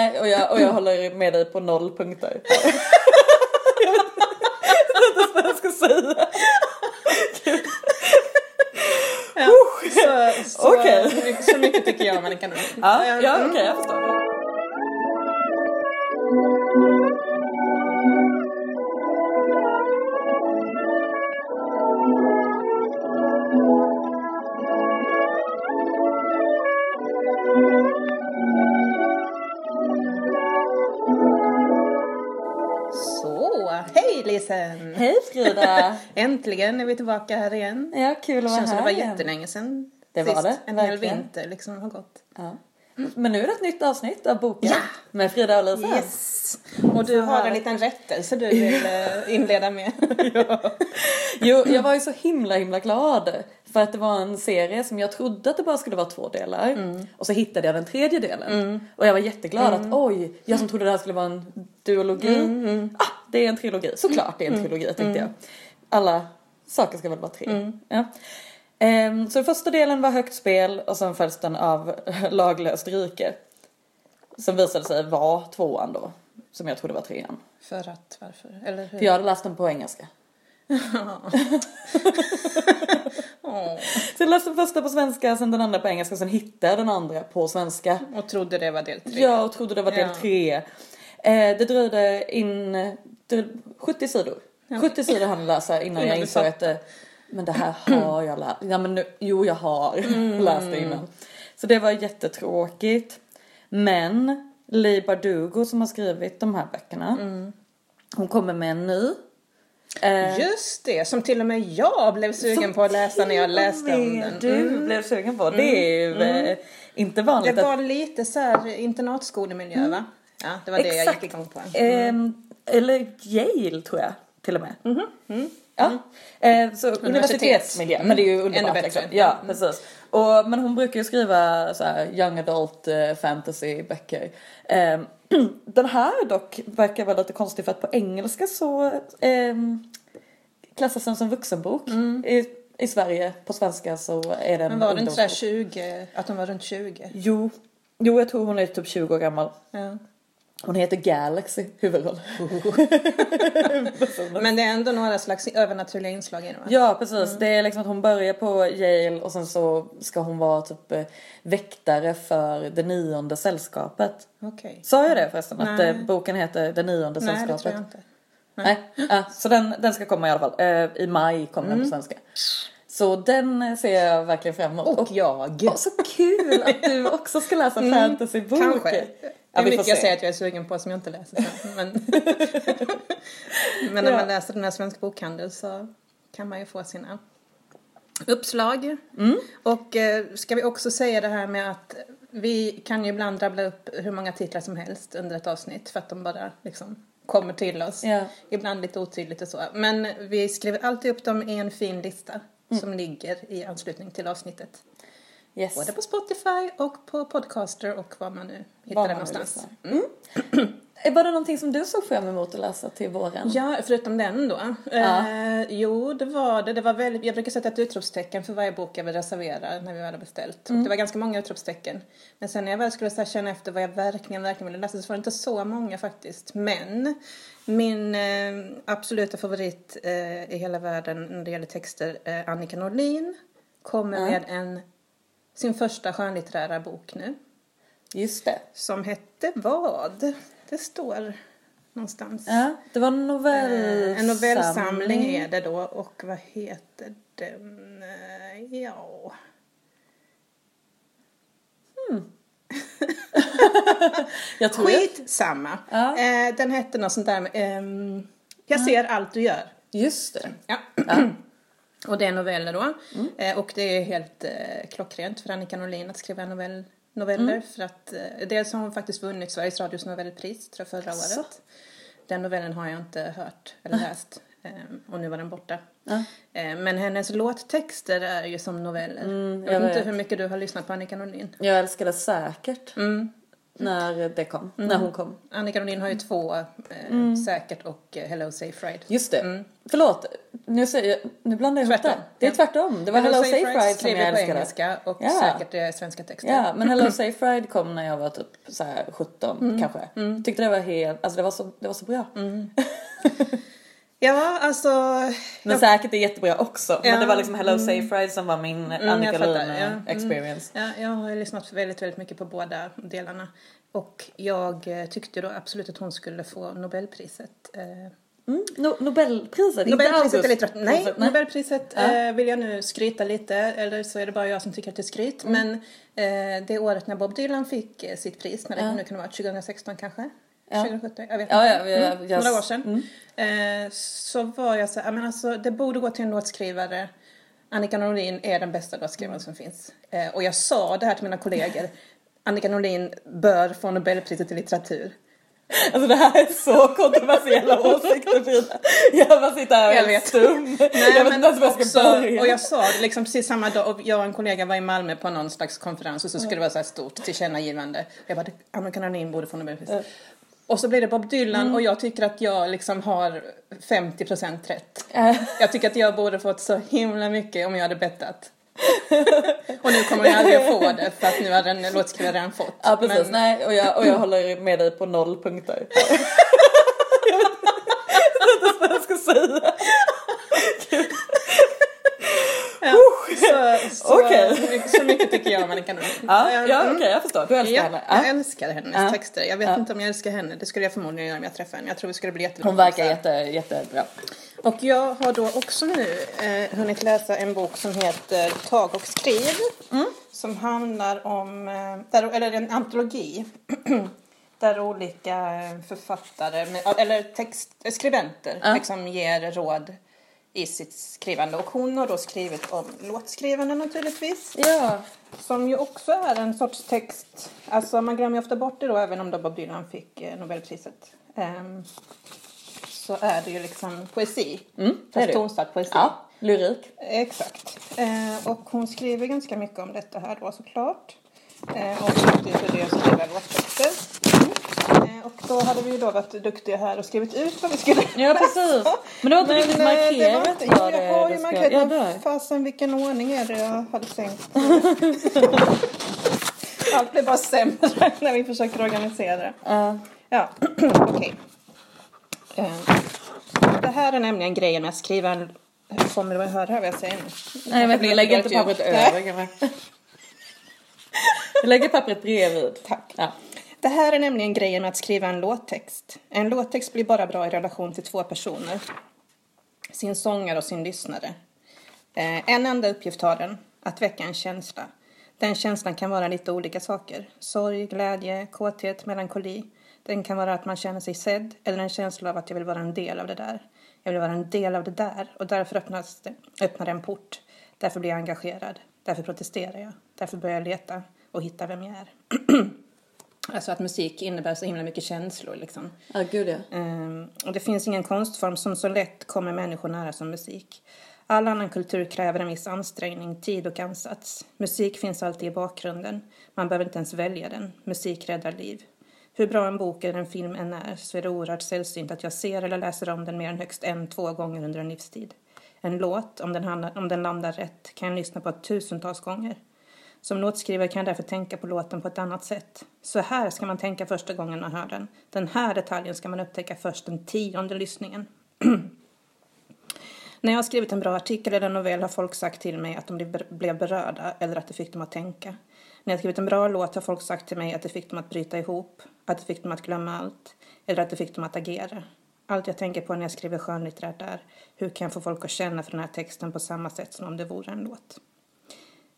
Nej, och jag, och jag håller med dig på noll punkter. jag vet inte vad jag ska säga. Ja, så, så, Okej. så mycket tycker jag om Annika Norlin. Ja, ja okej, jag förstår. Hej Frida! Äntligen är vi tillbaka här igen. Ja, kul att vara känns som här det var igen. jättelänge sedan Det var sist. det, En hel verkligen. vinter liksom har gått. Ja. Men nu är det ett nytt avsnitt av boken Ja. med Frida och Lisa. Yes! Och du har här. en liten rättelse du vill eh, inleda med. Jo, jag var ju så himla himla glad för att det var en serie som jag trodde att det bara skulle vara två delar Mm. och så hittade jag den tredje delen och jag var jätteglad att oj, jag som trodde det här skulle vara en duologi, Mm, ah, det är en trilogi, såklart det är en trilogi tänkte jag. Alla saker ska väl vara tre. Mm. Ja. Ehm, så den första delen var högt spel och sen följs den av laglöst rike. Som visade sig vara tvåan då, som jag trodde var trean. För att, varför? Eller hur? För jag hade läst den på engelska. Åh, Så jag läste den första på svenska, sen den andra på engelska, sen hittade jag den andra på svenska. och trodde det var del tre. Jag trodde det var del Ja. tre. Eh, det dröjde in det, 70 sidor. 70 sidor hann läsa innan Innan jag insåg att det, men det här har jag läst. Ja, men nu, jo, jag har läst det innan. Så det var jättetråkigt. Men Leigh Bardugo som har skrivit de här böckerna, hon kommer med en ny. Eh, Just det, som till och med jag blev sugen på att läsa när jag läste om den. Du Mm. blev sugen på. Det är ju eh, inte vanligt Det att var lite så här internatskolemiljö va? Ja, det var det jag Exakt. gick igång på. Ehm, eller Yale tror jag till och med. Ja. Eh, så universitetsmiljö, men det är ju Ännu underbart. bättre. Liksom. Ja, precis. Och, men hon brukar ju skriva så här young adult eh, fantasy böcker. Ehm, den här dock verkar vara lite konstig för att på engelska så ehm, klassas den som vuxenbok. I, I Sverige, på svenska så är den Men var det inte så här ungdomsbok. 20, att de var runt 20? Jo, jo, jag tror hon är typ 20 år gammal. Ja. Hon heter Galaxy, huvudroll. Men det är ändå några slags övernaturliga inslag i det va? Ja, precis. Det är liksom att hon börjar på Yale och sen så ska hon vara typ eh, väktare för det nionde sällskapet. Okej. Sa jag det förresten? Att Nej. eh, boken heter Det nionde Nej, det sällskapet? tror jag inte. Nej. Ja, så den, den ska komma i alla fall. Eh, I maj kommer Mm. den på svenska. Så den ser jag verkligen fram emot. Och jag. Åh, så kul att du också ska läsa en fantasybok. Mm, Kanske. Ja, får mycket jag säger att jag är sugen på som jag inte läser sen. Men, men när Ja. man läser den här Svensk Bokhandel så kan man ju få sina uppslag. Mm. Och eh, ska vi också säga det här med att vi kan ju ibland rabbla upp hur många titlar som helst under ett avsnitt för att de bara liksom kommer till oss. Ja. Ibland lite otydligt och så. Men vi skriver alltid upp dem i en fin lista Mm. som ligger i anslutning till avsnittet. Yes. Både på Spotify och på Podcaster och var man nu hittar nu någonstans. Eh, Var det någonting som du såg fram emot att läsa till våren? Ja, förutom den då. Ja. Eh, jo, det var det. det var väldigt, jag brukar sätta ett utropstecken för varje bok jag vill reservera när vi väl har beställt. Och det var ganska många utropstecken. Men sen när jag väl skulle så känna efter vad jag verkligen, verkligen ville läsa så var det inte så många faktiskt. Men min eh, absoluta favorit eh, i hela världen när det gäller texter, eh, Annika Norlin, kommer Ja. med en, sin första skönlitterära bok nu. Just det. Som hette vad? Det står någonstans. Ja, det var en novellsamling. Eh, En novellsamling är det då och vad heter den? Eh, Ja. Jag tror. Skitsamma. Ja. Eh, Den hette något sånt där med, ehm, Jag ser allt du gör. Just det. Ja. Ja. Och det är noveller då. Mm. Eh, och det är helt eh, klockrent för Annika Norlin att skriva novell, noveller. Mm. För att eh, dels har hon faktiskt vunnit Sveriges Radios novellpris tror jag förra Asså? året. Den novellen har jag inte hört eller läst. Eh, och nu var den borta. Ja. Eh, men hennes låttexter är ju som noveller. Mm, jag jag vet inte hur mycket du har lyssnat på Annika Norlin. Jag älskar det säkert. Mm. När det kom, när hon kom. Annika Norlin har ju två, eh, Mm. Säkert och eh, Hello Safe Ride. Just det. Förlåt, nu, säger nu blandar jag ihop det. Det är tvärtom. Det var Hello Safe Ride som jag på älskade. engelska och Ja. Säkert är svenska texter. Ja, men Hello Safe Ride kom när jag var typ så här 17 Mm. kanske. Tyckte det var helt, alltså det var så, det var så bra. Ja, alltså... Men säkert är jättebra också. Men Ja, det var liksom Hello Safe Ride som var min Annika jag fattar, Lund ja. Mm. experience. Ja, jag har lyssnat väldigt, väldigt mycket på båda delarna. Och jag eh, tyckte då absolut att hon skulle få Nobelpriset. Eh, Mm. No, Nobelpriset, Nobelpriset är lite Nej, Augustpriset, Nobelpriset Ja. eh, vill jag nu skryta lite, eller så är det bara jag som tycker att det är skryt. Mm. Men eh, det året när Bob Dylan fick sitt pris, när det nu kan vara 2016 kanske? Ja. 2017? Jag vet Ja, inte. ja, vi- Mm, jag- Några år sedan. Eh, så var jag så här, men alltså det borde gå till en låtskrivare. Annika Norlin är den bästa låtskrivaren som finns. Eh, och jag sa det här till mina kollegor. Annika Norlin bör få Nobelpriset i litteratur. Alltså det här är så kontroversiella åsikter Frida. Jag bara sitter här och Jag vet. stum. Nej, jag vet inte ens var jag ska börja. och jag sa det liksom precis samma dag och jag och en kollega var i Malmö på någon slags konferens och så skulle det vara så här stort tillkännagivande. Jag bara, Annika Norlin borde få Nobelpris. Och så blir det Bob Dylan Mm. och jag tycker att jag liksom har 50% rätt. Äh. Jag tycker att jag borde fått så himla mycket om jag hade bettat. och nu kommer jag aldrig att få det för att nu har den låtskrivaren redan fått. Ja precis, Men- nej och jag, och jag håller med dig på noll punkter. jag vet inte vad jag ska säga. Ja, så, så, Okej. så, mycket, så mycket tycker jag om Annika Norlin. Ja, ja Mm. okej jag förstår, du älskar Ja, henne. jag Ja. älskar hennes Ja. texter. Jag vet Ja. inte om jag älskar henne. Det skulle jag förmodligen göra om jag träffade henne. Jag tror vi skulle bli jättebra Hon verkar jätte, jättebra. Och jag har då också nu eh, hunnit läsa en bok som heter Tag och skriv. Mm. Som handlar om, eh, där, eller en antologi. där olika författare, eller text, skribenter, liksom ger råd i sitt skrivande. Och hon har då skrivit om låtskrivande naturligtvis. Ja. Som ju också är en sorts text. Alltså man glömmer ju ofta bort det då även om då Bob Dylan fick eh, Nobelpriset. Ehm, så är det ju liksom poesi. Mm, Fast tonsatt poesi. ja, lyrik. Exakt. Eh, och hon skriver ganska mycket om detta här då såklart. Eh, och samtidigt så skriver låttexter. Eh, och då hade vi ju då varit duktiga här och skrivit ut vad vi skulle Ja precis. Men det var inte riktigt eh, markerat inte, jag har ju markerat. Ja, men fasen vilken ordning är det jag hade tänkt. Allt blir bara sämre när vi försöker organisera det. Ja. Ja, okej. Eh, Det här är nämligen grejen med att skriva en... Kommer du att höra vad jag säger nu? Nej inte, jag lägger inte pappret över. Jag lägger pappret bredvid. Tack. Ja. Det här är nämligen grejen med att skriva en låttext. En låttext blir bara bra i relation till två personer. Sin sångare och sin lyssnare. Eh, en enda uppgift har den, att väcka en känsla. Den känslan kan vara lite olika saker. Sorg, glädje, kåthet, melankoli. Den kan vara att man känner sig sedd eller en känsla av att jag vill vara en del av det där. Jag vill vara en del av det där och därför öppnas det, öppnar det en port. Därför blir jag engagerad. Därför protesterar jag. Därför börjar jag leta och hitta vem jag är. Alltså att musik innebär så himla mycket känslor liksom. Ja gud ja. Ehm, och det finns ingen konstform som så lätt kommer människor nära som musik. All annan kultur kräver en viss ansträngning, tid och ansats. Musik finns alltid i bakgrunden. Man behöver inte ens välja den. Musik räddar liv. Hur bra en bok eller en film än är så är det oerhört sällsynt att jag ser eller läser om den mer än högst en, två gånger under en livstid. En låt, om den, handlar, om den landar rätt, kan jag lyssna på tusentals gånger. Som låtskrivare kan jag därför tänka på låten på ett annat sätt. Så här ska man tänka första gången man hör den. Den här detaljen ska man upptäcka först den tionde lyssningen. När jag har skrivit en bra artikel eller novell har folk sagt till mig att de blev- blev berörda eller att det fick dem att tänka. När jag har skrivit en bra låt har folk sagt till mig att det fick dem att bryta ihop, att det fick dem att glömma allt eller att det fick dem att agera. Allt jag tänker på när jag skriver skönlitterärt är hur kan jag få folk att känna för den här texten på samma sätt som om det vore en låt.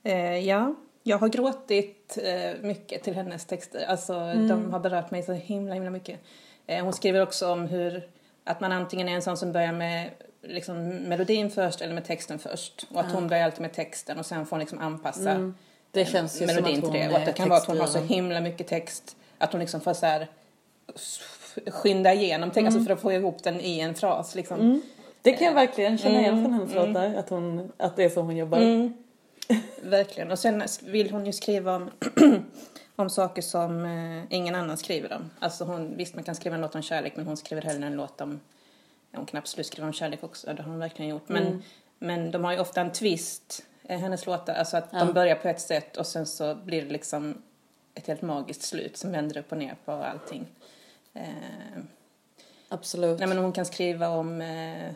Eh, ja, jag har gråtit eh, mycket till hennes texter. Alltså, De har berört mig så himla, himla mycket. Eh, hon skriver också om hur att man antingen är en sån som börjar med liksom, melodin först eller med texten först. Och att hon börjar alltid med texten och sen får hon liksom anpassa Det känns ju som melodin att hon till det. Och att det kan vara att hon har så himla mycket text att hon liksom får så här skynda igenom texten, alltså för att få ihop den i en fras liksom. Det kan jag verkligen känna igen Mm, från hennes låtar. Att, hon, att det är så hon jobbar. Verkligen. Och sen vill hon ju skriva om, om saker som eh, ingen annan skriver om. Alltså hon, visst man kan skriva en låt om kärlek men hon skriver hellre en låt om, hon kan absolut skriva om kärlek också, det har hon verkligen gjort. Men, Mm. men de har ju ofta en twist, eh, hennes låtar, alltså att Ja. de börjar på ett sätt och sen så blir det liksom ett helt magiskt slut som vänder upp och ner på allting. Eh, Absolut. nej men hon kan skriva om, eh,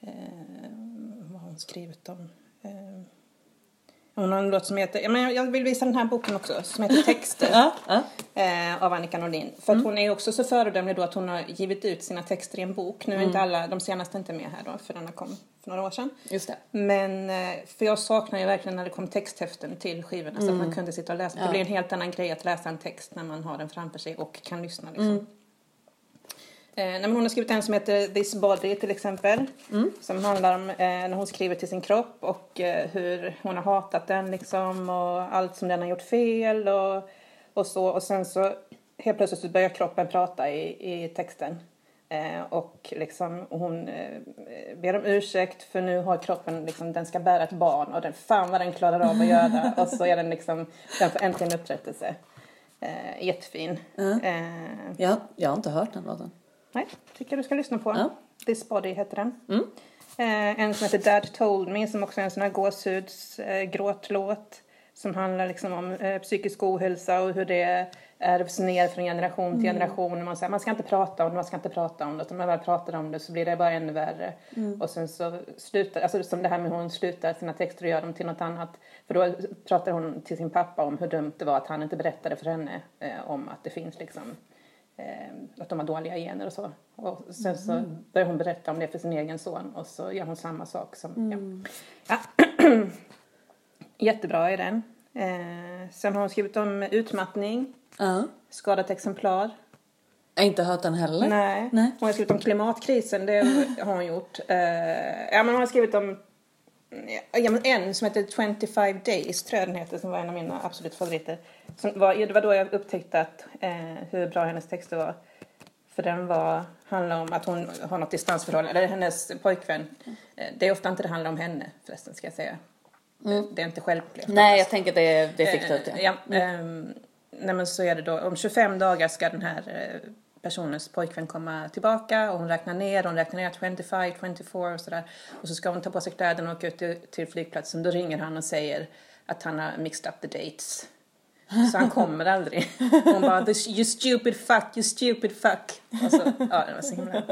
eh, vad har hon skrivit om? Hon har en låt som heter, men jag- vill visa den här boken också, som heter Texter. Ja, ja. eh, av Annika Nordin. För att hon är också så föredömlig då att hon har givit ut sina texter i en bok. Nu är inte alla, de senaste inte med här då, för denna kom för några år sedan. Just det. Men, eh, för jag saknar ju verkligen när det kom texthäften till skivorna så att man kunde sitta och läsa. Ja. Det blir en helt annan grej att läsa en text när man har den framför sig och kan lyssna liksom. Eh, hon har skrivit en som heter This Body till exempel. Som handlar om eh, när hon skriver till sin kropp och eh, hur hon har hatat den liksom och allt som den har gjort fel och, och så. Och sen så helt plötsligt så börjar kroppen prata i, i texten. Eh, och liksom hon eh, ber om ursäkt för nu har kroppen liksom, den ska bära ett barn och den, fan vad den klarar av att göra. och så är den liksom, den får äntligen upprättelse. Eh, jättefin. Eh, Jag, jag har inte hört den låten. Nej, tycker du ska lyssna på. Ja. This Body heter den. Mm. Eh, en som heter Dad Told Me som också är en sån här gåshuds eh. Som handlar liksom om eh, psykisk ohälsa och hur det ärvs ner från generation till generation. Man, säger, man ska inte prata om det, man ska inte prata om det. Utan när man väl pratar om det så blir det bara ännu värre. Och sen så slutar, alltså som det här med hur hon slutar sina texter och gör dem till något annat. För då pratar hon till sin pappa om hur dumt det var att han inte berättade för henne eh, om att det finns liksom att de har dåliga gener och så. Och sen så börjar hon berätta om det för sin egen son och så gör hon samma sak som, ja. ja. Jättebra är den. Eh, sen har hon skrivit om utmattning, Ja. skadat exemplar. Jag har inte hört den heller. Nej. Nej. Hon har skrivit om klimatkrisen, det har hon gjort. Eh, ja men hon har skrivit om ja, men en som heter 25 Days tror jag den heter som var en av mina absolut favoriter. Som var, det var då jag upptäckte att, eh, hur bra hennes texter var. För den var, handlar om att hon har något distansförhållande, eller hennes pojkvän. Eh, det är ofta inte det handlar om henne förresten ska jag säga. Det är inte självklart. Nej, jag tänker att det, det fick du ut Eh. Ja, ehm, nej men så är det då, om 25 dagar ska den här eh, personens pojkvän komma tillbaka och hon räknar ner, hon räknar ner 25, 24 och sådär. Och så ska hon ta på sig kläderna och åka ut till, till flygplatsen. Då ringer han och säger att han har mixed up the dates. Så han kommer aldrig. Hon bara, you stupid fuck, you stupid fuck. Och så, ja, det var så himla,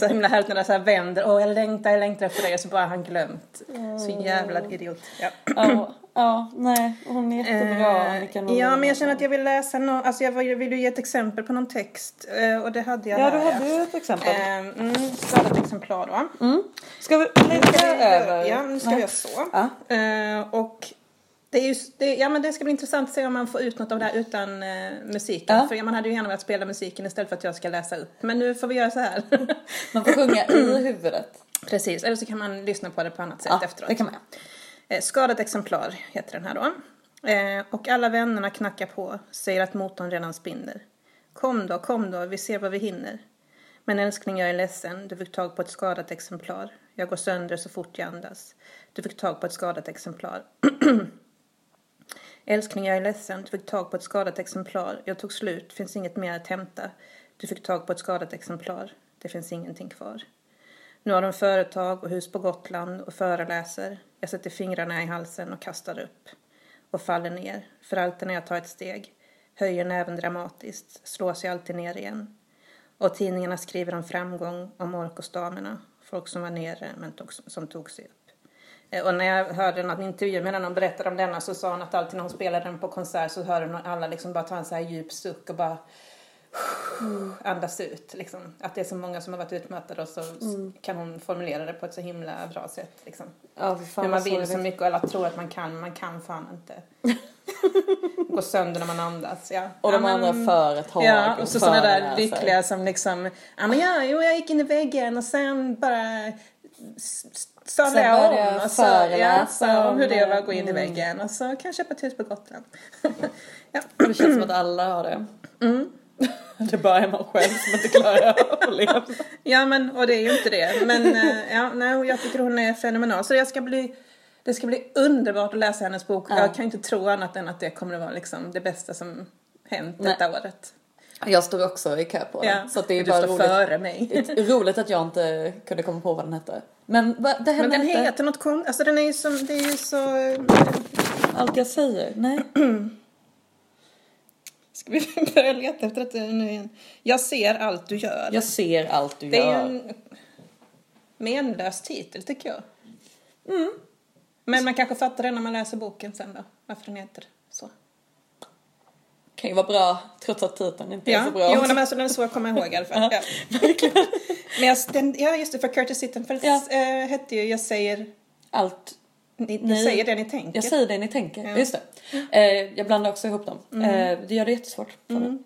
så himla härligt när det så här vänder. Åh, jag längtar, jag längtar efter dig. Och så bara har han glömt. Så jävla idiot. Ja. Oh, ja, nej, hon är jättebra. Eh, Annika Nordin. ja, men jag känner att jag vill läsa någon, alltså jag vill vill ju ge ett exempel på någon text eh, och det hade jag Ja, du hade ju ett exempel. Eh, Mm, skadat exemplar då. Mm. Ska vi lägga över? Ja, nu ska Nej. vi göra så. Ja. Eh, och det är ju, det, ja men det ska bli intressant att se om man får ut något av det här utan eh, musiken. Ja. För man hade ju gärna velat spela musiken istället för att jag ska läsa upp. Men nu får vi göra så här. Man får sjunga i huvudet. Precis, eller så kan man lyssna på det på annat sätt Ja, efteråt. det kan man Eh, skadat exemplar heter den här då. Eh, och alla vännerna knackar på, säger att motorn redan spinner. Kom då, kom då, vi ser vad vi hinner. Men älskling, jag är ledsen, du fick tag på ett skadat exemplar. Jag går sönder så fort jag andas. Du fick tag på ett skadat exemplar. älskling, jag är ledsen, du fick tag på ett skadat exemplar. Jag tog slut, finns inget mer att hämta. Du fick tag på ett skadat exemplar. Det finns ingenting kvar. Nu har de företag och hus på Gotland och föreläser. Jag sätter fingrarna i halsen och kastar upp. Och faller ner, för alltid när jag tar ett steg. Höjer näven dramatiskt, slår sig alltid ner igen. Och tidningarna skriver om framgång, om Orkosdamerna. Folk som var nere men tog, som tog sig upp. Eh, och när jag hörde en intervju med någon berättade om denna så sa hon att alltid när hon spelade den på konsert så hörde hon alla liksom bara ta en så här djup suck och bara andas ut. Liksom. Att det är så många som har varit utmattade och så kan hon formulera det på ett så himla bra sätt. Liksom. Ja, fan Hur man vill så mycket och alla tror att man kan, men man kan fan inte. Gå sönder när man andas. Ja. Och de ja, andra men- företag Ja, och så sådana där lyckliga som liksom, ja men ja, jo, jag gick in i väggen och sen bara sadlade jag om och så, ja, så om hur det var att gå in i mm. väggen och så kan jag köpa ett hus på Gotland. ja. Det känns som att alla har det. Mm. Det är bara man själv som inte klarar att leva. Ja men och det är ju inte det. Men eh, ja, nej, och jag tycker hon är fenomenal. Så jag ska bli Det ska bli underbart att läsa hennes bok. Ja. Jag kan inte tro annat än att det kommer att vara liksom det bästa som hänt detta året. Jag står också i kö på den. Ja. Så att det är du bara står roligt. före mig. Det är roligt att jag inte kunde komma på vad den hette. Men va, det Men den inte heter något konstigt. Alltså den är ju som, det är ju så... allt jag säger. Nej. Ska vi börja leta efter det nu igen? Jag ser allt du gör. Jag ser allt du Det är gör. ju en menlös titel tycker jag. Mm. Men man kanske fattar det när man läser boken sen då. Varför den heter så. Kan ju vara bra trots att titeln inte är Ja, så bra. jo, men alltså, den är så jag kommer ihåg i alla fall. Ja. Men jag, den, ja, just det, för Curtis Sittenfeld Ja. äh, hette ju Jag säger, Allt. Ni, ni säger det ni tänker. Jag säger det ni tänker. Ja. Mm. Just det. Eh, jag blandar också ihop dem. Eh, det gör det jättesvårt. för mig.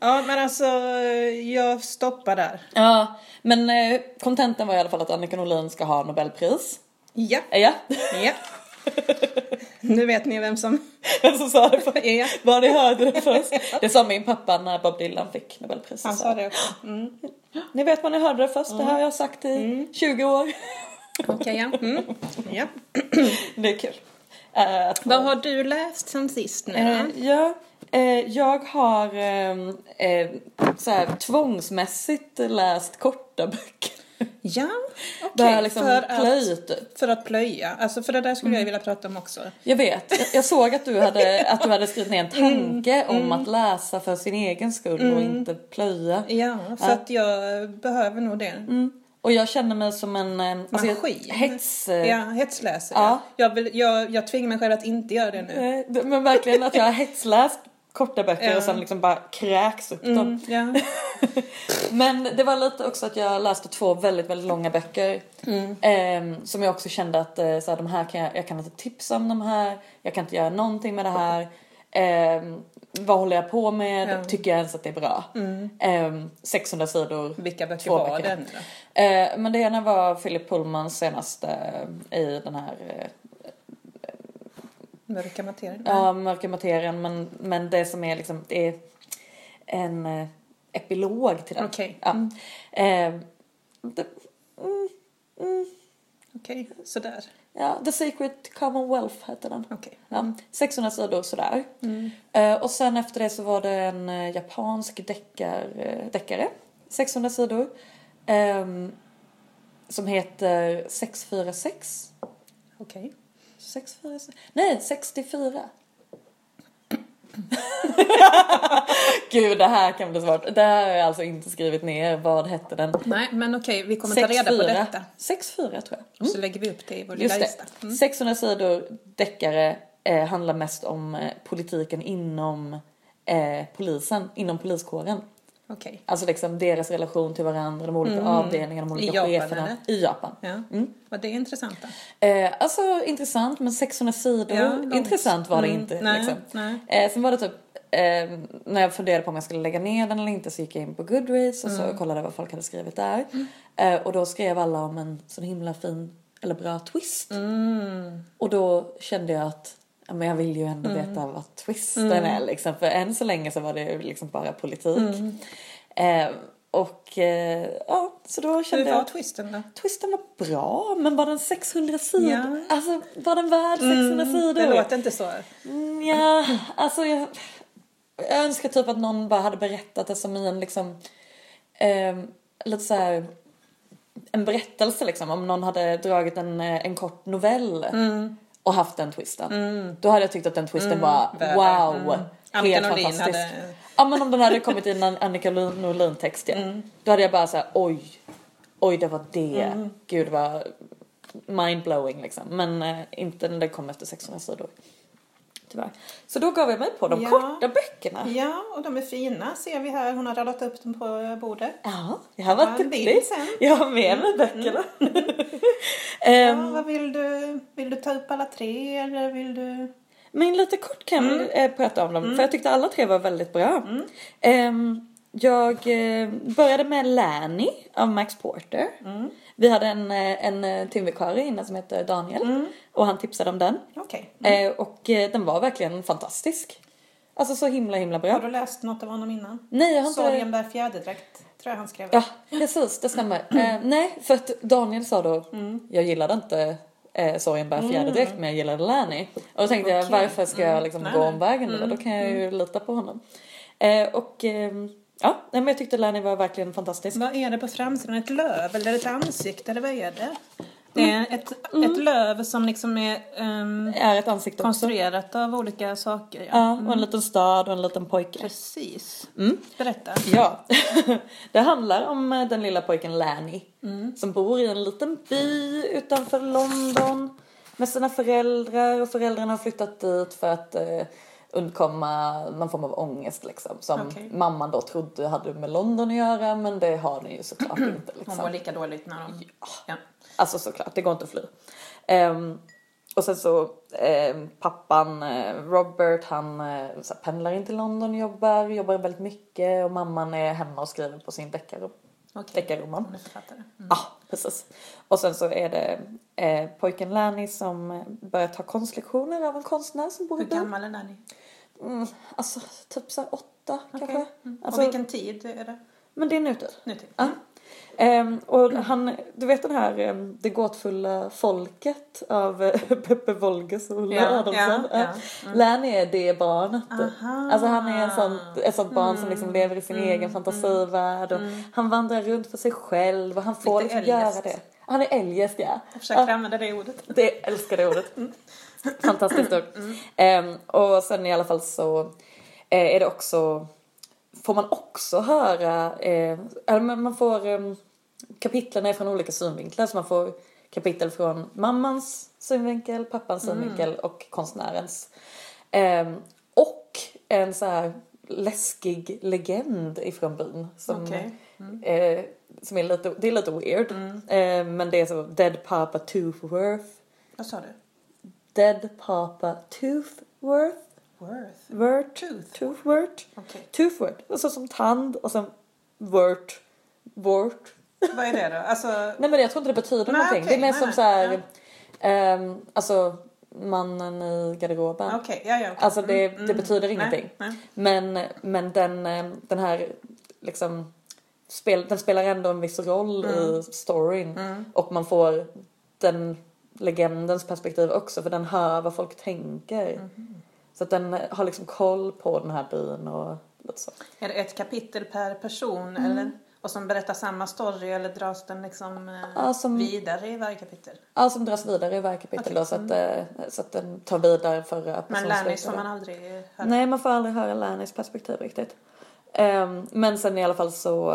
Ja, men alltså jag stoppar där. Ja, men eh, kontentan var i alla fall att Annika Norlin ska ha Nobelpris. Ja, Eh, Ja, ja. nu vet ni vem som... vem som sa det för Ja, Var ni hörde det först? Det sa min pappa när Bob Dylan fick Nobelpriset. han sa det också. Mm. Ni vet vad ni hörde det först, det här har jag sagt i 20 år. Okej, ja. Mm. ja. Det är kul. Få- Vad har du läst sen sist nu då? ja, eh, jag har eh, eh, så här, tvångsmässigt läst korta böcker. Ja, har liksom för, att, typ. för att plöja. Alltså för det där skulle jag vilja prata om också. Jag vet, jag, jag såg att du, hade, att du hade skrivit ner en tanke om att läsa för sin egen skull och inte plöja. Ja, för att jag behöver nog det. Och jag känner mig som en eh, alltså, Maskin. hets... eh, Ja, hetsläsare. Ja. Jag, vill, jag, jag tvingar mig själv att inte göra det nu. eh, Men verkligen att jag har hetsläst korta böcker och sen liksom bara kräks upp dem. Mm. Men det var lite också att jag läste två väldigt, väldigt långa böcker. Mm. Ehm, som jag också kände att eh, så här, de här kan jag, jag kan inte tipsa om de här. Jag kan inte göra någonting med det här. Ehm, vad håller jag på med? Mm. Tycker jag ens att det är bra? Ehm, 600 sidor. Vilka böcker var böcker. det nu då? Eh, men det ena var Philip Pullmans senaste eh, i den här eh, Mörka materien? Ja, mörka materien men, men det som är liksom, det är en eh, epilog till den. Okej. Ja. Mm. Eh, det, mm, Okej, sådär. Ja, The Secret Commonwealth heter den. Okej. Ja, 600 sidor sådär. Mm. Eh, och sen efter det så var det en eh, japansk deckar, eh, deckare, 600 sidor. ehm, som heter 646. Okej. 646? Nej, 64. Gud, det här kan bli svårt. Det här har jag alltså inte skrivit ner. Vad hette den? Nej, men okej, vi kommer ta reda på 64. detta. 64 tror jag. Så lägger vi upp det i vår lilla Just lista. Mm. 600 sidor deckare eh, handlar mest om eh, politiken inom eh, polisen, inom poliskåren. Okej. Alltså liksom deras relation till varandra, de olika avdelningarna, de Mm. I olika Japan, cheferna. eller? I Japan. Ja. Mm. Var det intressant då? Eh, alltså intressant, men 600 sidor, Ja, intressant var det Mm, inte. nej, liksom. nej. Eh, sen var det typ, eh, när jag funderade på om jag skulle lägga ner den eller inte så gick jag in på Goodreads och så Mm. kollade vad folk hade skrivit där. Eh, och då skrev alla om en sån himla fin, eller bra twist. Mm. Och då kände jag att men jag vill ju ändå veta vad twisten Mm. är liksom. För än så länge så var det ju liksom bara politik. Mm. Eh, och eh, ja, så då kände Hur jag var att twisten då? twisten var bra, men var den 600 sidor? Ja. Alltså var den värd 600 sidor? Det låter inte så. Mm, Ja, alltså jag, jag önskar typ att någon bara hade berättat det som i en liksom, eh, lite så här, en berättelse liksom. Om någon hade dragit en, eh, en kort novell och haft den twisten. Då hade jag tyckt att den twisten var värd. wow, Mm. Annika helt Norlin fantastisk. hade- Ja men om den hade kommit i en Annika Norlin text ja. Då hade jag bara såhär oj, oj det var det. Gud det var mindblowing liksom. Men eh, inte när det kom efter 600 sidor. Tyvärr. Så då gav jag mig på de Ja. korta böckerna. Ja, och de är fina ser vi här. Hon har radat upp dem på bordet. Ja, jag har varit duktig. Jag har med mig böckerna. Ja, Ehm, vad vill du? Vill du ta upp alla tre eller vill du? Men lite kort kan Mm. jag eh, prata om dem, för jag tyckte alla tre var väldigt bra. Ehm, jag eh, började med Lanny av Max Porter. Mm. Vi hade en, eh, en timvikarie innan som heter Daniel Mm. Och han tipsade om den. Okej. Eh, och eh, den var verkligen fantastisk. Alltså så himla himla bra. Har du läst något av honom innan? Nej jag har inte... Sorgen bär fjäderdräkt, tror jag han skrev. Ja precis, det stämmer. Eh, nej för att Daniel sa då, jag gillade inte eh, Sorgen bär fjäderdräkt men jag gillade Lanny. Och då tänkte jag Okej. varför ska jag liksom Nej, gå omvägen nu då? Då kan jag ju lita på honom. Eh, och eh, ja, men jag tyckte Lanny var verkligen fantastisk. Vad är det på framsidan? Ett löv eller ett ansikte eller vad är det? Det är ett, ett löv som liksom är ehm, Är ett ansikte också. konstruerat av olika saker. Ja. Ja, och en liten stad och en liten pojke. Precis. Mm. Berätta. Ja, det handlar om eh, den lilla pojken Lanny som bor i en liten by utanför London med sina föräldrar och föräldrarna har flyttat dit för att eh, undkomma någon form av ångest liksom som Okej. mamman då trodde hade med London att göra men det har den ju såklart inte Hon liksom. mår lika dåligt när de... Ja. Alltså såklart, det går inte att fly. Ehm, och sen så ehm, pappan eh, Robert han eh, så här, pendlar in till London och jobbar, jobbar väldigt mycket och mamman är hemma och skriver på sin deckarroman. Hon är författare. Mm. Ja, precis. Och sen så är det eh, pojken Lanny som eh, börjar ta konstlektioner av en konstnär som bor i Hur gammal är Danny? Mm, alltså typ så här åtta Okej. kanske. Mm. Alltså, Och vilken tid är det? Men det är nutid. Nu till? Ja. Ehm, och han, du vet den här um, Det gåtfulla folket av eh, Peppe Wolgers och Olle Ja, Adolfsson. ja, ja. Ja. Lanny är det barnet. Aha. Alltså han är en sånt, ett sånt barn som Mm. liksom lever i sin egen fantasivärld och han vandrar runt för sig själv och han får liksom göra det. Han är eljest ja. Jag försöker använda det ordet. Det älskar det ordet. Fantastiskt ord. Ehm, och sen i alla fall så eh, är det också, får man också höra, eh, man får um, kapitlen är från olika synvinklar så man får kapitel från mammans synvinkel, pappans synvinkel och konstnärens. Ehm, och en så här läskig legend ifrån byn som Okej. Eh, som är lite, det är lite weird. Eh, men det är så Dead Papa Toothworth. Vad sa du? Dead Papa Toothworth. Worth. Wort. Tooth. Toothworth. Okej. Toothworth. Alltså som tand och sen wort. Wort. Vad är det då? Alltså... Nej men jag tror inte det betyder Nej, någonting. okej, det är mer nej, som nej, så här. ehm, alltså mannen i garderoben. Okej, ja, ja. okej. Alltså det, Mm, det mm. betyder Nej, ingenting. nej. Men, men den, eh, den här liksom spel, den spelar ändå en viss roll i storyn. Mm. Och man får den legendens perspektiv också för den hör vad folk tänker. Mm. Så att den har liksom koll på den här byn och lite så. Är det ett kapitel per person Mm. eller? Och som berättar samma story eller dras den liksom eh, Ja, som- vidare i varje kapitel? Ja, som dras vidare i varje kapitel Okej. då så att, eh, så att den tar vidare förra Men persons Lannys slutet får man aldrig höra. Nej, man får aldrig höra Lannys perspektiv riktigt. Ehm, men sen i alla fall så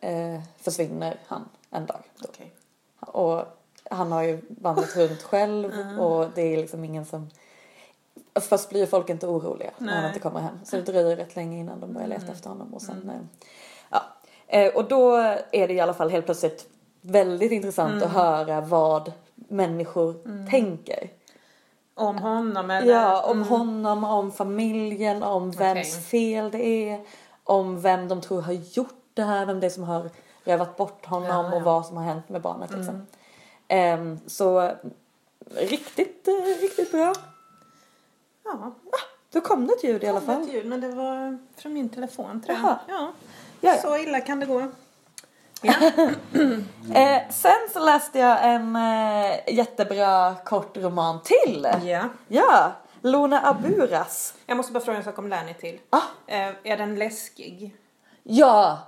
eh, försvinner han en dag. Då. Okej. Och han har ju vandrat runt själv Mm. och det är liksom ingen som... Först blir ju folk inte oroliga när han inte kommer hem. Så det dröjer rätt länge innan de börjar leta Mm. efter honom och sen... eh, Ja. Eh, Och då är det i alla fall helt plötsligt väldigt intressant Mm. att höra vad människor tänker. Om honom eller? Ja, om Mm. honom, om familjen, om vems Okej. fel det är. Om vem de tror har gjort det här, vem det är som har rövat bort honom Ja, ja. och vad som har hänt med barnet liksom. Mm. Ehm, så riktigt, eh, riktigt bra. Ja, Då kom det ett ljud i alla fall. ett ljud, men det var från min telefon tror jag. Ja. Ja, ja. Så illa kan det gå. Ja. Eh, sen så läste jag en eh, jättebra kort roman till. ja. Ja, Lona Aburas. Jag måste bara fråga en sak om Lanny till. Ah, Eh, är den läskig? ja,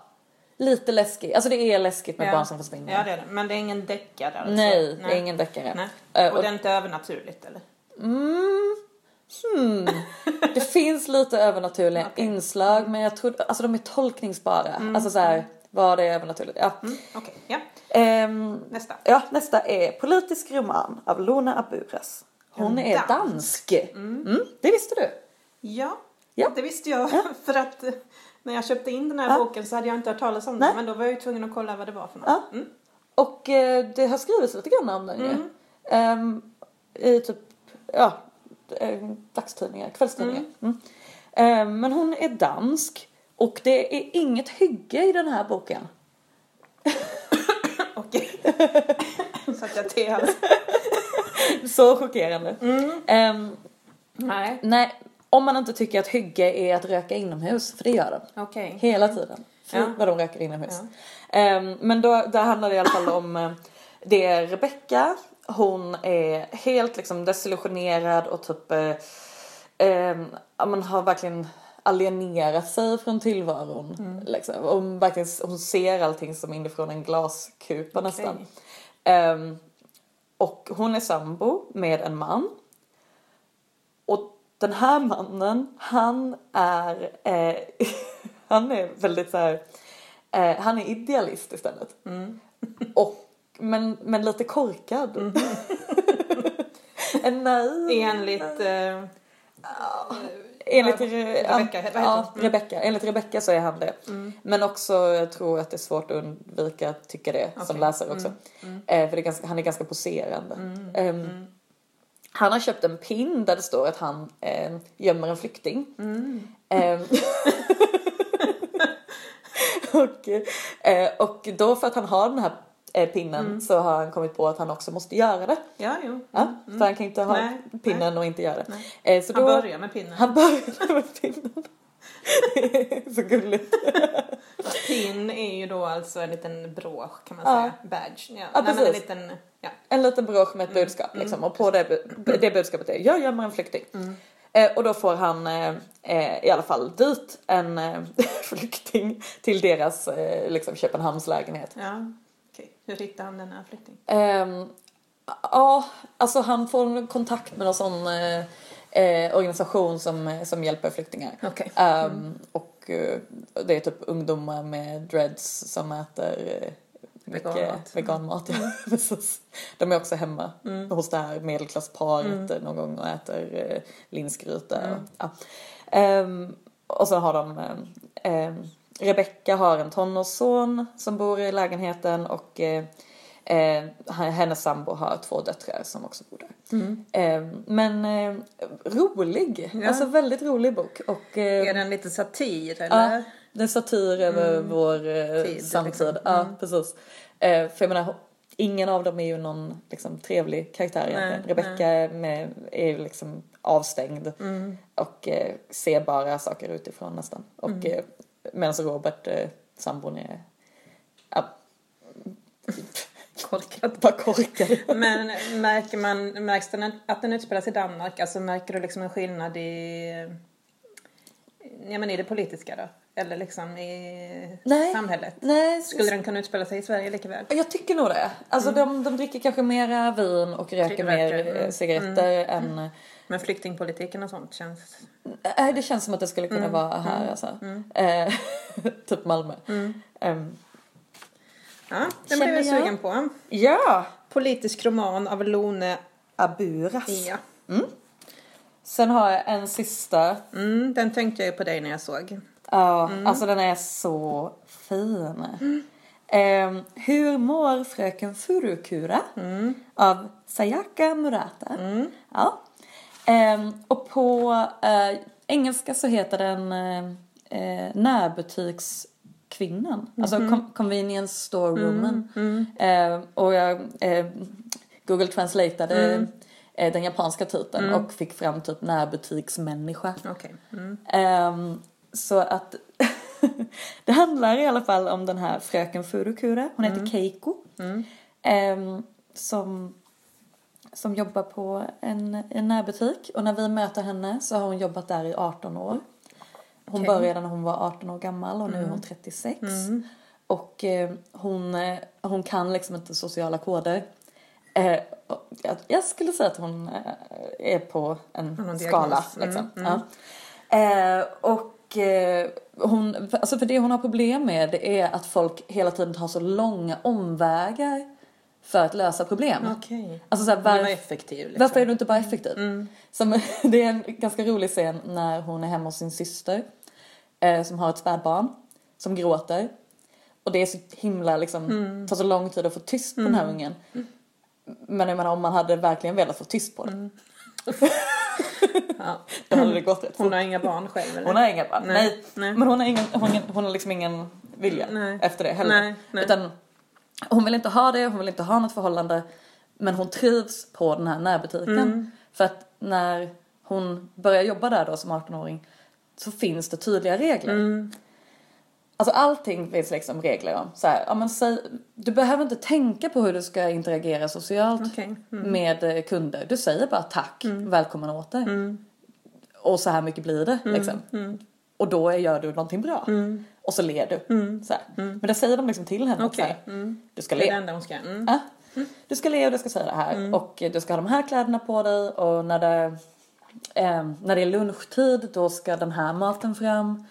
lite läskig. Alltså det är läskigt med ja. barn som försvinner. Ja, det är det. Men det är ingen deckare alltså? Nej, det är ingen deckare. Nej. Eh, Och, och- det är inte övernaturligt eller? Mm. Hmm. Det finns lite övernaturliga Okej. inslag men jag tror, alltså de är tolkningsbara. Alltså så här, vad är övernaturligt? Ja. Mm. Okej, ja. Ehm, Nästa. ja, nästa är Politisk roman av Lona Aburas. Hon En är dansk. dansk. Mm, det visste du. Ja, Ja. det visste jag. För att eh, när jag köpte in den här Ja. boken så hade jag inte hört talas om den. Men då var jag ju tvungen att kolla vad det var för något. Ja. Mm. Och eh, det har skrivits lite grann om den ju. Mm. Ehm, I typ, ja, dagstidningar, kvällstidningar. Mm. Ehm, men hon är dansk. Och det är inget hygge i den här boken. Okej. så att jag till alltså. Så chockerande. Mm. Ehm, Nej. nej, om man inte tycker att hygge är att röka inomhus, för det gör de. Okej. Hela tiden. Fy Ja. vad de röker inomhus. Ehm, men då, där handlar det i alla fall om, eh, det är Rebecca hon är helt liksom desillusionerad och typ eh, eh, men har verkligen alienerat sig från tillvaron. Mm. Liksom. Hon, verkligen, hon ser allting som inifrån en glaskupa nästan. Ehm, och hon är sambo med en man. Och den här mannen, han är, eh, han är väldigt så här, eh, han är idealist istället. Och, men, men lite korkad. en naiv. Enligt... Eh, Enligt Ja, Re- Rebecca, vad heter ja? Mm. Rebecca. Enligt Rebecca så är han det. Men också, jag tror att det är svårt att undvika att tycka det som Okej. Mm. läsare också. Eh, för det är ganska, han är ganska poserande. Ehm, Han har köpt en pin där det står att han eh, gömmer en flykting. Mm. Ehm, och, eh, och då för att han har den här pinnen Mm. så har han kommit på att han också måste göra det. ja, jo. Ja, För han kan inte ha Nej, pinnen och inte göra det. Eh, så Han då, börjar med pinnen. han börjar med pinnen. Så gulligt. Pin är ju då alltså en liten brosch kan man Ja. säga. Badge. Ja, Ja, Nej, en liten... Ja. En liten brosch med ett Mm. budskap liksom. Och på det, det budskapet är jag gömmer en flykting. Eh, och då får han eh, eh, i alla fall dit en eh, flykting till deras eh, liksom Köpenhamnslägenhet. ja. Hur hittar han den här flyktingen? Ehm, Ja, alltså han får kontakt med någon sån eh, eh, organisation som, som hjälper flyktingar. Okej. Ehm, Och eh, det är typ ungdomar med dreads som äter eh, mycket Veganmat. veganmat. Ja, precis. De är också hemma hos det här medelklassparet eh, någon gång och äter eh, linsgryta. Och, ja. Ehm, och så har de eh, Rebecca har en tonårsson som bor i lägenheten och eh, eh, hennes sambo har två döttrar som också bor där. Eh, men eh, rolig, Ja. alltså väldigt rolig bok. Och, eh, Är den lite satir eller? Ja, det är satir över vår eh, Tid, samtid. liksom. Ja, precis. Eh, för jag menar, ingen av dem är ju någon liksom, trevlig karaktär egentligen. Nej, Rebecca är, ju liksom avstängd och eh, ser bara saker utifrån nästan. Och eh, medan Robert, eh, sambon, är ja, Korkad. bara korkad. Men märker man, märks den att den utspelas i Danmark? Alltså märker du liksom en skillnad i, ja, men i det politiska då? Eller liksom i Nej. samhället? Nej, Skulle den kunna utspela sig i Sverige lika väl? Jag tycker nog det. Alltså de, de dricker kanske mera vin och röker mer eh, mm. cigaretter än Men flyktingpolitiken och sånt känns... Nej, det känns som att det skulle kunna vara här alltså. Eh, typ Malmö. Ehm, Ja, den blev jag sugen på. ja! Politisk roman av Lone... Aburas. Ja. Sen har jag en sista. Mm, den tänkte jag ju på dig när jag såg. Ja, alltså den är så fin. Ehm, hur mår fröken Furukura? Av Sayaka Murata. Ja. Ehm, och på eh, engelska så heter den eh, eh, närbutiskvinnan. Alltså com- convenience store woman. Ehm, och jag Google translateade eh, den japanska titeln och fick fram typ närbutiksmänniska. Okej. Mm. Ehm, så att det handlar i alla fall om den här fröken Furukura. Hon heter Keiko. Ehm, som, som jobbar på en, en närbutik. Och när vi möter henne så har hon jobbat där i 18 år. Hon Okej. började när hon var 18 år gammal och nu är hon 36. Och eh, hon, eh, hon kan liksom inte sociala koder. Eh, jag, jag skulle säga att hon eh, är på en skala. Mm, Liksom. Ja. Eh, och eh, hon, alltså för det hon har problem med det är att folk hela tiden tar så långa omvägar för att lösa problem. Okej. Alltså så här, var varf- effektiv liksom. varför är du inte bara effektiv? Som, det är en ganska rolig scen när hon är hemma hos sin syster eh, som har ett spädbarn som gråter. Och det är så himla liksom, tar så lång tid att få tyst på den här ungen. Men jag menar om man hade verkligen velat få tyst på den. Ja. Då hade det gått rätt Hon har inga barn själv eller? Hon har inga barn. Nej. Nej. Men hon har, ingen, hon, hon har liksom ingen vilja Nej. efter det heller. Nej, nej. Utan hon vill inte ha det, hon vill inte ha något förhållande. Men hon trivs på den här närbutiken. Mm. För att när hon börjar jobba där då som 18-åring så finns det tydliga regler. Mm. Alltså allting finns liksom regler om. Så här, ja, men säg, du behöver inte tänka på hur du ska interagera socialt Okej, med eh, kunder. Du säger bara tack, välkommen åter. Och så här mycket blir det liksom. Och då gör du någonting bra. Och så ler du. Så här. Men det säger de liksom till henne. att Så här, Du ska Det är det le. enda hon ska. Mm. Ja. Du ska le och du ska säga det här. Och du ska ha de här kläderna på dig. Och när det, eh, när det är lunchtid då ska den här maten fram.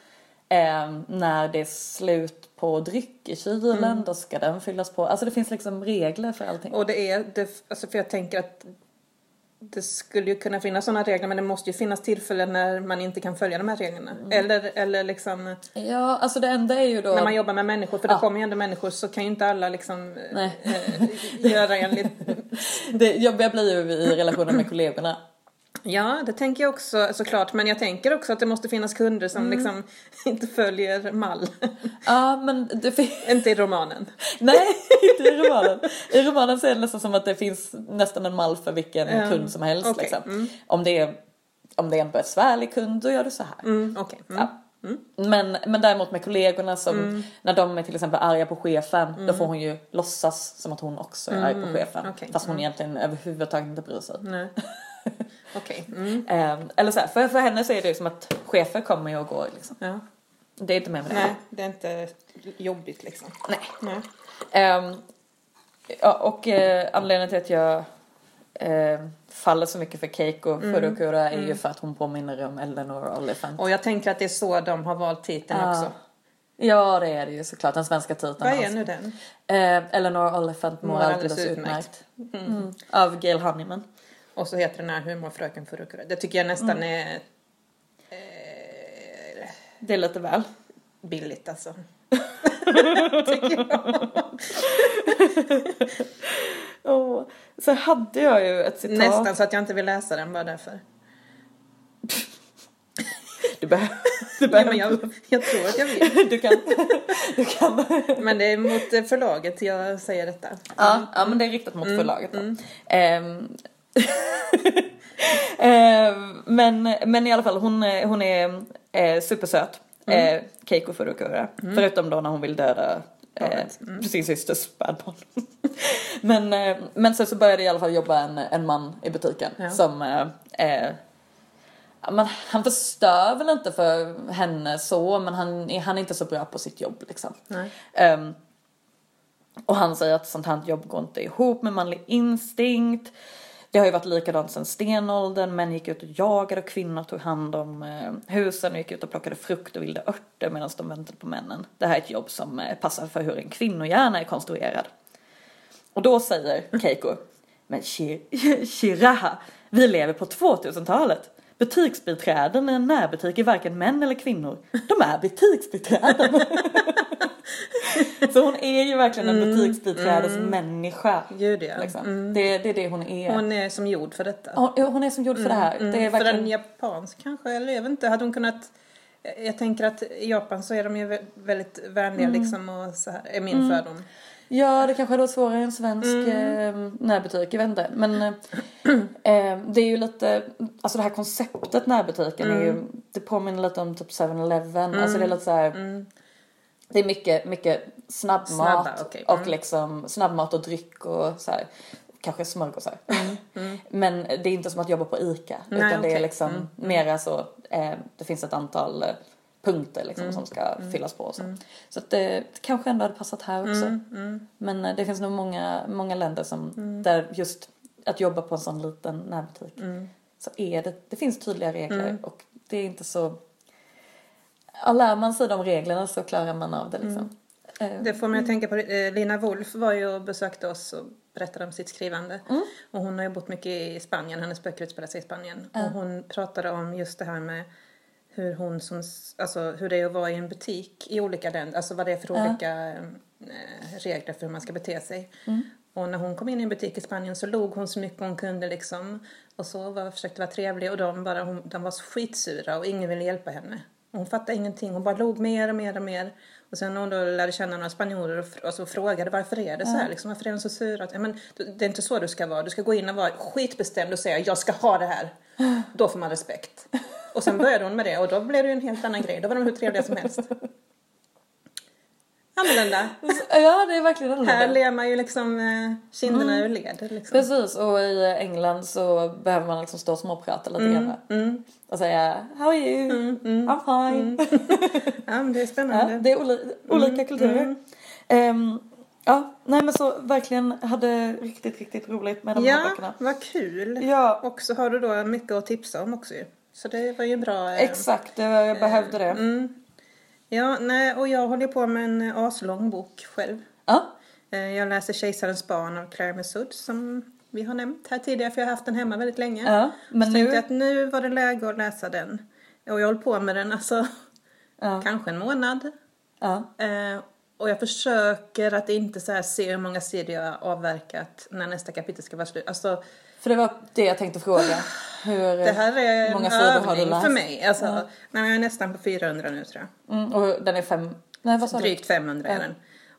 Eh, när det är slut på dryck i kylen då ska den fyllas på. Alltså det finns liksom regler för allting. Och det är, det, alltså för jag tänker att det skulle ju kunna finnas sådana regler men det måste ju finnas tillfällen när man inte kan följa de här reglerna. Eller, eller liksom Ja, alltså det enda är ju då... när man jobbar med människor, för det Ja. kommer ju ändå människor så kan ju inte alla liksom eh, göra enligt... Det jobbiga blir ju i relationen med kollegorna. Ja, det tänker jag också såklart. Men jag tänker också att det måste finnas kunder som liksom inte följer mall. Ja, men det inte i romanen. Nej, inte i romanen. I romanen så är det nästan som att det finns nästan en mall för vilken Ja. kund som helst. Okej, Liksom. Om, det är, om det är en besvärlig kund, då gör du så här. Mm, Okej. Mm. Ja. Men, men däremot med kollegorna som, när de är till exempel arga på chefen, då får hon ju låtsas som att hon också är arg på chefen. Okej. Fast hon egentligen överhuvudtaget inte bryr sig. Nej. Okej. Mm. Ehm, eller så här, för, för henne så är det ju som att chefer kommer och går liksom. Ja. Det är inte med det. Nej, det är inte jobbigt liksom. Nej. Nej. Ja, och eh, anledningen till att jag eh, faller så mycket för Keiko Furukura är ju för att hon påminner om Eleanor Oliphant. Och jag tänker att det är så de har valt titeln Ja. också. Ja, det är det ju såklart. Den svenska titeln. Vad är nu den? Eh, Eleanor Oliphant mår alldeles alldeles utmärkt. Mm. Av Gail Honeyman. Och så heter den här Humorfröken Furukura. Det tycker jag nästan är eh, Det är lite väl. billigt alltså. tycker jag. Oh. Så hade jag ju ett citat. Nästan så att jag inte vill läsa den bara därför. Du behöver... Du, Ja, behöver jag, jag tror att jag vill. du kan... Du kan... Men det är mot förlaget jag säger detta. Ja, ja men det är riktat mot förlaget då. Ehm, ehm, men, men i alla fall hon, hon är eh, supersöt. Eh, Keiko Furukura. Förutom då när hon vill döda eh, Barnet. sin systers spädbarn. men, eh, men sen så började i alla fall jobba en, en man i butiken Ja. som eh, eh, men han förstör väl inte för henne så men han, är- han är inte så bra på sitt jobb liksom. Ehm, och han säger att sånt här jobb går inte ihop med manlig instinkt. Det har ju varit likadant sedan stenåldern. Män gick ut och jagade och kvinnor tog hand om eh, husen och gick ut och plockade frukt och vilda örter medan de väntade på männen. Det här är ett jobb som eh, passar för hur en kvinnohjärna är konstruerad. Och då säger Keiko, men Shiraha, vi lever på 2000-talet. Butiksbiträden i en närbutik är varken män eller kvinnor. De är butiksbiträden. Så hon är ju verkligen en butiksbiträdesmänniska. Gud ja. Liksom. Det, det är det hon är. Hon, Hon är som gjord för detta. hon är som gjord för det här. Det är För verkligen... en japansk kanske, eller jag vet inte. Hade hon kunnat... Jag tänker att i Japan så är de ju vä- väldigt vänliga liksom och så här, är min fördom. Ja, det kanske hade varit svårare i en svensk mm. närbutik, jag vet inte. Men eh, eh, det är ju lite, alltså det här konceptet närbutiken är ju, det påminner lite om typ 7-Eleven. Alltså det är lite så här, det är mycket, mycket snabbmat Snabba, okej. och liksom snabbmat och dryck och så här. Kanske smörgåsar. Men det är inte som att jobba på ICA. Nej, utan det är liksom mera så, eh, det finns ett antal eh, punkter liksom som ska fyllas på och så. Så att det kanske ändå hade passat här också. Men eh, det finns nog många, många länder som, där just att jobba på en sån liten närbutik så är det, det finns tydliga regler och det är inte så, ja, lär man sig de reglerna så klarar man av det liksom. Eh, Det får mig att tänka på, eh, Lina Wolf var ju och besökte oss och berättade om sitt skrivande. Och hon har ju bott mycket i Spanien, hennes böcker utspelar sig i Spanien. Och hon pratade om just det här med hur hon som, alltså hur det är att vara i en butik i olika länder, alltså vad det är för olika eh, regler för hur man ska bete sig. Och när hon kom in i en butik i Spanien så log hon så mycket hon kunde liksom. Och så var, försökte vara trevlig och de, bara, hon, de var så skitsura och ingen ville hjälpa henne. Hon fattade ingenting, hon bara log mer och mer och mer. Och sen när hon då lärde känna några spanjorer och, och så frågade varför är det så här, liksom, varför är de så sura? Att, men, det är inte så du ska vara, du ska gå in och vara skitbestämd och säga jag ska ha det här. Då får man respekt. Och sen började hon med det och då blev det ju en helt annan grej, då var de hur trevliga som helst. Annorlunda. Ja, det är verkligen Här annorlunda. ler man ju liksom eh, kinderna Mm. ur led. Liksom. Precis, och i England så behöver man liksom stå och småprata lite grann. Mm. Och säga How are you? I'm fine. Ja, men det är Ja, spännande. det är oli- olika kulturer. Ehm, ja, nej men så verkligen hade riktigt, riktigt roligt med de här Ja, böckerna. vad kul. Ja, Och så har du då mycket att tipsa om också ju. Så det var ju bra. eh, exakt. det- Jag behövde det. Mm. Ja, nej, och jag håller på med en aslång bok själv. Ja, Eh, Jag läser Kejsarens barn av Claire Messud som vi har nämnt här tidigare för jag har haft den hemma väldigt länge. ja. Men så tänkte jag nu... att nu var det läge att läsa den. Och jag håller på med den alltså Ja, kanske en månad. ja. Eh, och jag försöker att inte så se hur många sidor jag har avverkat när nästa kapitel ska vara slut. Alltså För det var det jag tänkte fråga. Hur... det här är många en sidor har du övning läst? för mig. Alltså, Ja. nej, jag är nästan på 400 nu tror jag. Mm, och den är fem... Nej, vad sa? Drygt 500 är den.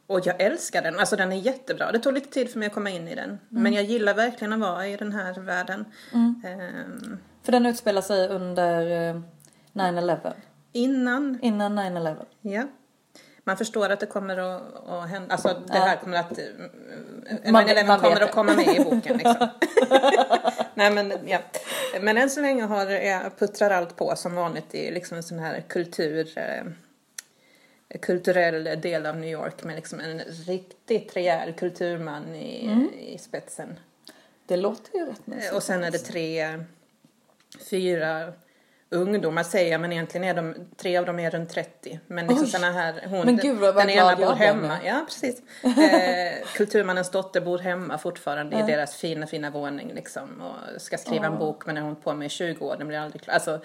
Och jag älskar den. Alltså den är jättebra. Det tog lite tid för mig att komma in i den. Mm. Men jag gillar verkligen att vara i den här världen. Ehm, För den utspelar sig under eh, 9-11. innan, Innan 9-11. ja. Man förstår att det kommer att, att hända. Alltså det här kommer att... Man- Man, 11 man vet kommer att komma med i boken liksom. Nej men ja. Men än så länge har jag puttrar allt på som vanligt i liksom en sån här kultur... Eh, kulturell del av New York med liksom en riktigt rejäl kulturman i, Mm. i spetsen. Det låter ju rätt mysigt. Eh, Och sen är det tre, fyra ungdomar säger jag, men egentligen är de, tre av dem är runt 30. Men liksom såna här, hon, Men gud, vad den ena bor hemma. Ja, precis. Eh, kulturmannens dotter bor hemma fortfarande i deras fina, fina våning liksom. Och ska skriva en bok, men har hållit på med i 20 år, den blir aldrig klar. Alltså,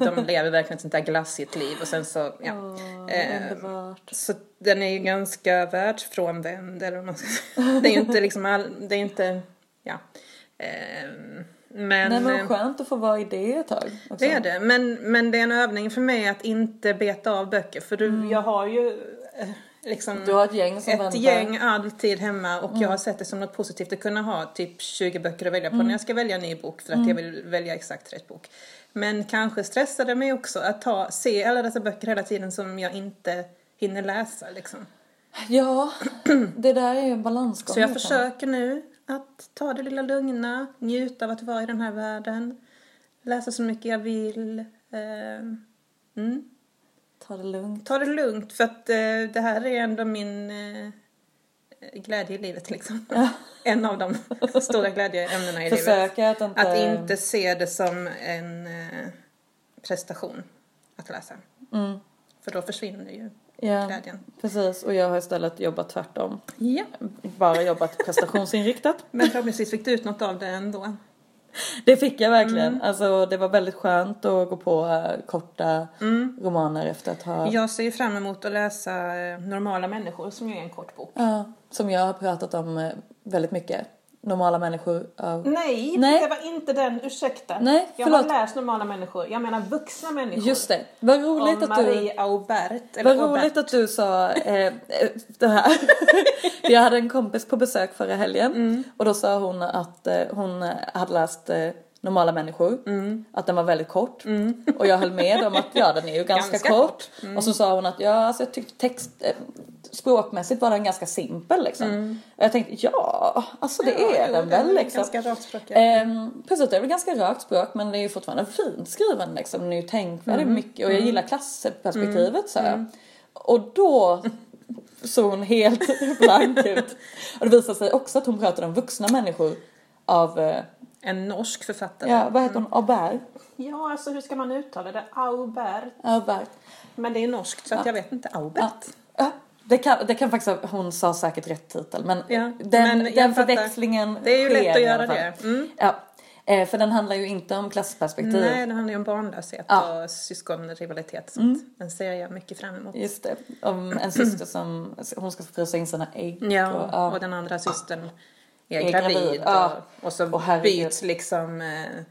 de lever verkligen ett sånt där glassigt liv. Och sen så, ja. Eh, underbart. Så den är ju ganska världsfrånvänd, eller man ska säga. Det är ju inte liksom all, det är inte, ja. Ehm, men, Nej men eh, skönt att få vara i det ett tag. Också. det är det. Men, men det är en övning för mig att inte beta av böcker. För du, jag har ju eh, liksom Du har ett gäng som ett väntar. gäng alltid hemma och jag har sett det som något positivt att kunna ha typ 20 böcker att välja på när jag ska välja en ny bok för att jag vill välja exakt rätt bok. Men kanske stressar det mig också att ta, se alla dessa böcker hela tiden som jag inte hinner läsa liksom. Ja, det där är ju en balansgång. Så jag liksom. försöker nu att ta det lilla lugna, njuta av att vara i den här världen, läsa så mycket jag vill. Eh, mm. Ta det lugnt. Ta det lugnt för att eh, det här är ändå min eh, glädje i livet liksom. en av de stora glädjeämnena i livet. Försöka att inte... Att inte se det som en eh, prestation att läsa. Mm. För då försvinner ju Ja, glädjen. precis. Och jag har istället jobbat tvärtom. Ja. Bara jobbat prestationsinriktat. Men förhoppningsvis fick du ut något av det ändå. Det fick jag verkligen. Mm. Alltså det var väldigt skönt att gå på eh, korta romaner efter att ha... Mm. Jag ser ju fram emot att läsa eh, Normala människor som ju är en kort bok. Ja, som jag har pratat om eh, väldigt mycket. Normala människor av... Nej, Nej. det var inte den, ursäkta. Nej, jag har läst Normala människor, jag menar vuxna människor. Just det. Vad roligt Om att du... Marie Aubert. Eller Vad Aubert. roligt att du sa eh, eh, det här. jag hade en kompis på besök förra helgen Mm. och då sa hon att eh, hon hade läst eh, Normala människor, Mm. att den var väldigt kort. Och jag höll med om att ja, den är ju ganska, Ganska kort. kort. Mm. Och så sa hon att ja, alltså jag tyckte text, eh, språkmässigt var den ganska simpel liksom. Och jag tänkte ja, alltså det Mm. Ja, är jo, den väl liksom. Ganska rakt språk. ja. Ehm, precis, det är väl ganska rakt språk men det är ju fortfarande fint skriven liksom. Den är ju tänkvärd Mm. mycket och jag gillar klassperspektivet så här. Och då såg hon helt blank ut. Och det visade sig också att hon pratade om vuxna människor av, eh, En norsk författare. ja vad heter hon, Aubert? Ja, alltså hur ska man uttala det? Aubert. Aubert. Men det är norskt så att jag vet inte. Aubert. Ja. Ja, det kan, det kan faktiskt, hon sa säkert rätt titel men Ja, den, men den förväxlingen Det är ju sker lätt att göra det. Mm. Ja, eh, för den handlar ju inte om klassperspektiv. Nej, det handlar ju om barnlöshet Ja. Mm. och syskonrivalitet. Sånt. Den ser jag mycket fram emot. Just det, om en syster som, hon ska frysa in sina ägg. Ja, och, ja. och den andra systern är, Är gravid. gravid, ja. Och, och så Och byts liksom eh,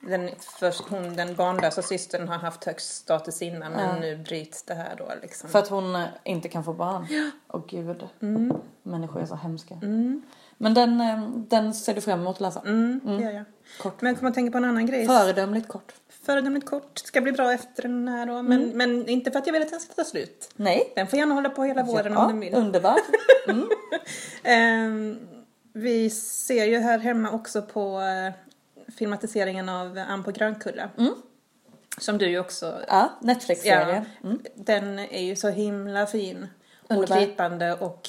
den, först, hon, den barnlösa systern har haft högst status innan men nu bryts det här då liksom. För att hon eh, inte kan få barn. Ja. Åh gud. Människor är så hemska. Men den, eh, den ser du fram emot att läsa? Mm, det gör jag. Kort. Men kommer att tänka på en annan grej. Föredömligt kort. Föredömligt kort. Ska bli bra efter den här då. Men, men inte för att jag vill att den ska ta slut. Nej. Den får gärna hålla på hela våren ja, om den vill. underbart. Ehm, vi ser ju här hemma också på eh, filmatiseringen av Ann på Grönkulla. Som du ju också... Ja, Netflix-serie. Ja, Den är ju så himla fin och Underbar. gripande och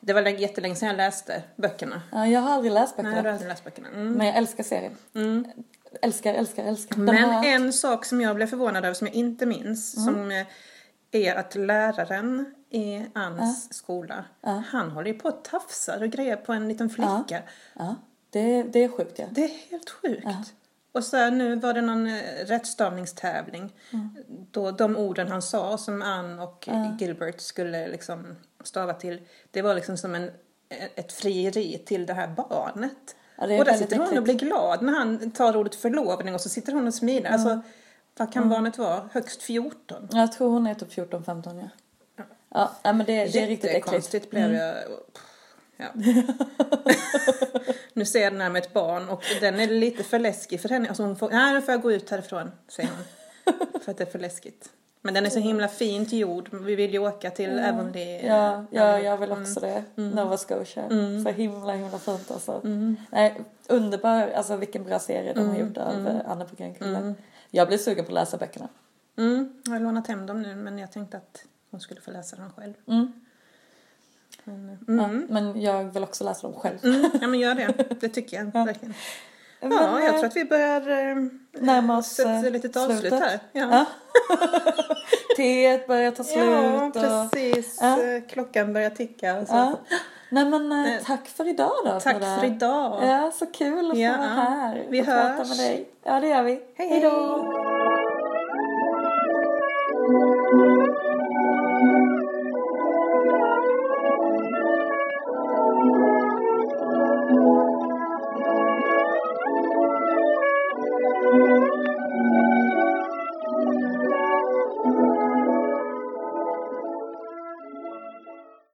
det var länge- jättelänge sedan jag läste böckerna. Ja, jag har aldrig läst Nej, böckerna. jag har aldrig läst böckerna. Mm. Men jag älskar serien. Älskar, älskar, älskar. Den Men har- en sak som jag blev förvånad över som jag inte minns Mm. som är att läraren i Anns skola, han håller ju på att tafsar och grejer på en liten flicka. Ja, det, det är sjukt ja. Det är helt sjukt. Och så nu var det någon eh, rättstavningstävling. Då de orden han sa som Ann och Gilbert skulle liksom stava till. Det var liksom som en, ett frieri till det här barnet. Ja, det och där sitter hon och blir glad när han tar ordet förlovning och så sitter hon och smilar. Alltså, vad kan barnet vara? Högst 14? Jag tror hon är typ 14-15 ja. Ja, nej, men det, det är riktigt äckligt. Jättekonstigt blev jag. Ja. nu ser jag den här med ett barn och den är lite för läskig för henne. Alltså hon får, nej nu får jag gå ut härifrån, säger hon. för att det är för läskigt. Men den är så himla fint gjord. Vi vill ju åka till Avonlea. Ja, ja, jag vill också det. Nova Scotia. Så himla, himla fint alltså. Nej, underbar, alltså vilken bra serie de har gjort av mm. Anna på Grönkulla. Jag blir sugen på att läsa böckerna. Mm, jag har lånat hem dem nu men jag tänkte att hon skulle få läsa dem själv. Mm. Men, Ja, men jag vill också läsa dem själv. mm, ja men gör det. Det tycker jag verkligen. Ja, jag tror att vi börjar eh, Närma oss sätta eh, lite avslut slutet. här. Ja. Ja. Teet börjar ta slut. Ja, och... precis. Ja. Eh, Klockan börjar ticka. och Så. Ja. Nej men eh, tack för idag då. Tack Frida. för idag. Ja, så kul att få Ja, vara här. vi och prata hörs. med dig. Ja, det gör vi. Hej, Hej då.